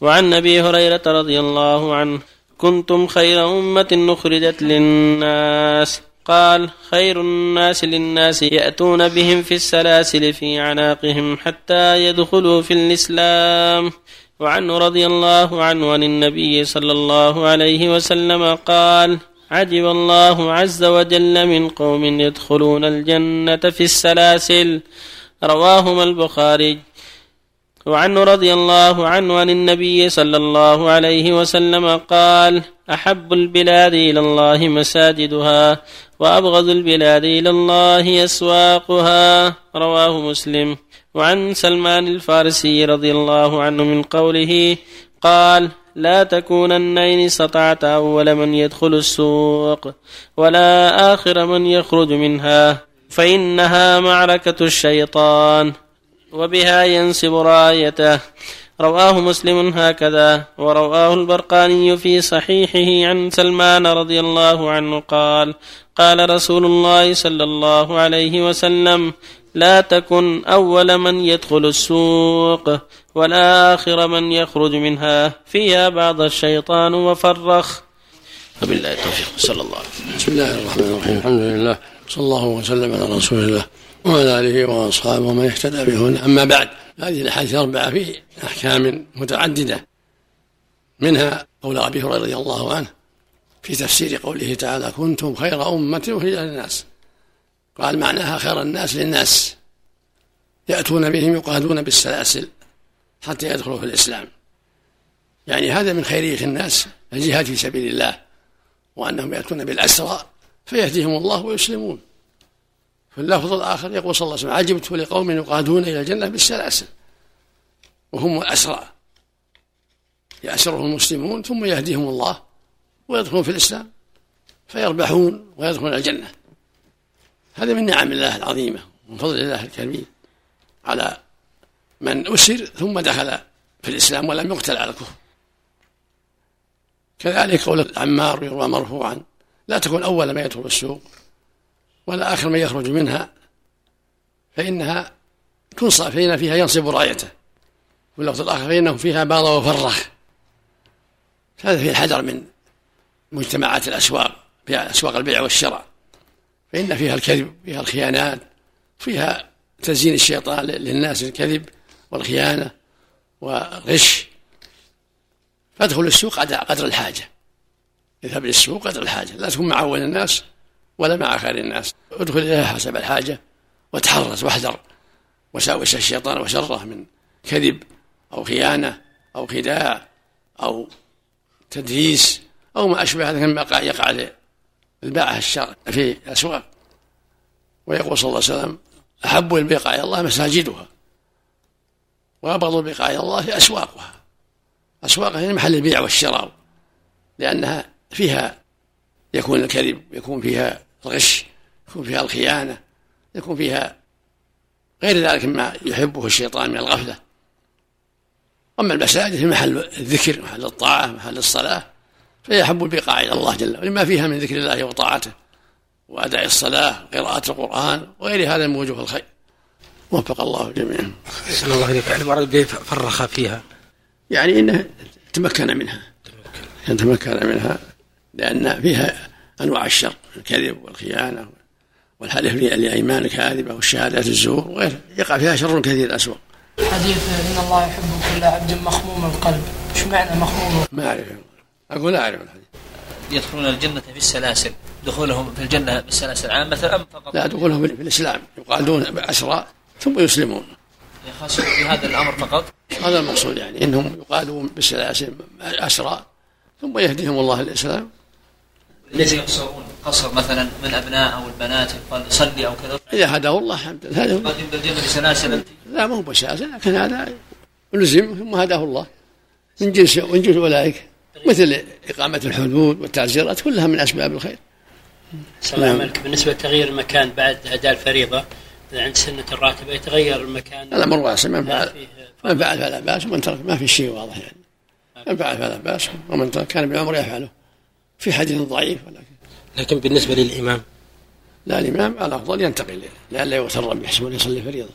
وعن أبي هريرة رضي الله عنه كنتم خير أمة أخرجت للناس. قال خير الناس للناس يأتون بهم في السلاسل في اعناقهم حتى يدخلوا في الإسلام. وعنه رضي الله عنه عن النبي صلى الله عليه وسلم قال عجب الله عز وجل من قوم يدخلون الجنة في السلاسل. رواهما البخاري. وعنه رضي الله عنه عن النبي صلى الله عليه وسلم قال أحب البلاد إلى الله مساجدها وأبغض البلاد إلى الله أسواقها. رواه مسلم. وعن سلمان الفارسي رضي الله عنه من قوله قال لا تكونن إن استطعت أول من يدخل السوق ولا آخر من يخرج منها فإنها معركة الشيطان. وبها ينصب رايته. رواه مسلم هكذا. ورواه البرقاني في صحيحه عن سلمان رضي الله عنه قال قال رسول الله صلى الله عليه وسلم لا تكن أول من يدخل السوق ولا آخر من يخرج منها. فيها بعض الشيطان وفرخ. وبالله التوفيق. صلى الله عليه وسلم. بسم الله الرحمن الرحيم. الحمد لله. صلى الله وسلم على رسول الله وعلى آله وأصحابه ومن اهتدى بهن. أما بعد هذه الأحاديث الأربعة في أحكام متعددة. منها قول أبي هريرة رضي الله عنه في تفسير قوله تعالى كنتم خير أمة أخرجت للناس قال معناها خير الناس للناس. يأتون بهم يقادون بالسلاسل حتى يدخلوا في الإسلام. يعني هذا من خيرية الناس الجهاد في سبيل الله وأنهم يأتون بالأسرى فيهديهم الله ويسلمون. في اللفظ الآخر يقول صلى الله عليه وسلم عجبت لقوم يقادون إلى الجنة بالسلاسل وهم الأسرى يأسرهم المسلمون ثم يهديهم الله ويدخلون في الإسلام فيربحون ويدخلون الجنة. هذا من نعم الله العظيمة ومن فضل الله الكريم على من أسر ثم دخل في الإسلام ولم يقتل على الكفر. كذلك قول عمار يروى مرفوعا لا تكن أول ما يدخل السوق ولا آخر من يخرج منها فإنها تنصب فإن فيها ينصب رايته واللفظ الآخر فإنه فيها باض وفرخ. هذا فيه الحذر من مجتمعات الأسواق فيها أسواق البيع والشراء. فإن فيها الكذب فيها الخيانات فيها تزيين الشيطان للناس الكذب والخيانة والغش. فادخل السوق قدر الحاجة. اذهب للسوق قدر الحاجة. لا تكون مع أول الناس ولا مع خير الناس. ادخل إليها حسب الحاجة وتحرص واحذر. وساوس الشيطان وشره من كذب أو خيانة أو خداع أو تدليس أو ما أشبه هذا مما يقع للباعة الشر في الأسواق. ويقول صلى الله عليه وسلم أحب البقاع إلى الله مساجدها. وأبغض البقاع إلى الله أسواقها. أسواقها هي محل البيع والشراء لأنها فيها يكون الكذب يكون فيها الغش يكون فيها الخيانة يكون فيها غير ذلك مما يحبه الشيطان من الغفلة. أما المساجد هي محل الذكر محل الطاعة محل الصلاة فيحب البقاع إلى الله جل وعلا لما فيها من ذكر الله وطاعته وأداء الصلاة قراءة القرآن وغير هذا من وجوه الخير. وفق الله جميعا. أحسن الله إليك. يعني المراد فرخ فيها؟ يعني إنه تمكن منها. تمكن منها. لأن فيها أنواع الشر الكذب والخيانة والحلف لأيمان الكاذبة والشهادات الزور وغيرها يقع فيها شر كثير أسوأ. حديث إن الله يحب كل عبد مخموم القلب. إيش معنى مخموم؟ ما أعرف أقول لا أعرف الحديث. يدخلون الجنة في السلاسل دخولهم في الجنة بالسلاسل عامة أم فقط؟ لا دخولهم في الإسلام يقادون بأسرى ثم يسلمون. يخص بهذا الأمر فقط؟ هذا المقصود يعني إنهم يقادون بالسلاسل أسرى ثم يهديهم الله الإسلام ليس يقصرون قصر مثلا من أبناء أو البنات يقال صلي أو كذا. إذا هداه الله الحمد لله هذا بسلاسل. لا ما هو بسلاسل لكن هذا لزم ثم هداه الله. من جنس من جنس أولئك مثل إقامة الحدود والتعزيرات كلها من أسباب الخير. الله نعم. بالنسبة لتغيير المكان بعد أداء الفريضة عند سنة الراتبة يتغير المكان؟ الأمر واسع من فعل من فعل فلا بأس ومن ترك ما في شيء واضح يعني. من فعل فلا بأس ومن ترك كان بعمر يفعله. في حديث ضعيف ولكن لكن بالنسبة للإمام؟ لا الإمام الأفضل ينتقل لئلا يغتر بيحسب يصلي فريضة.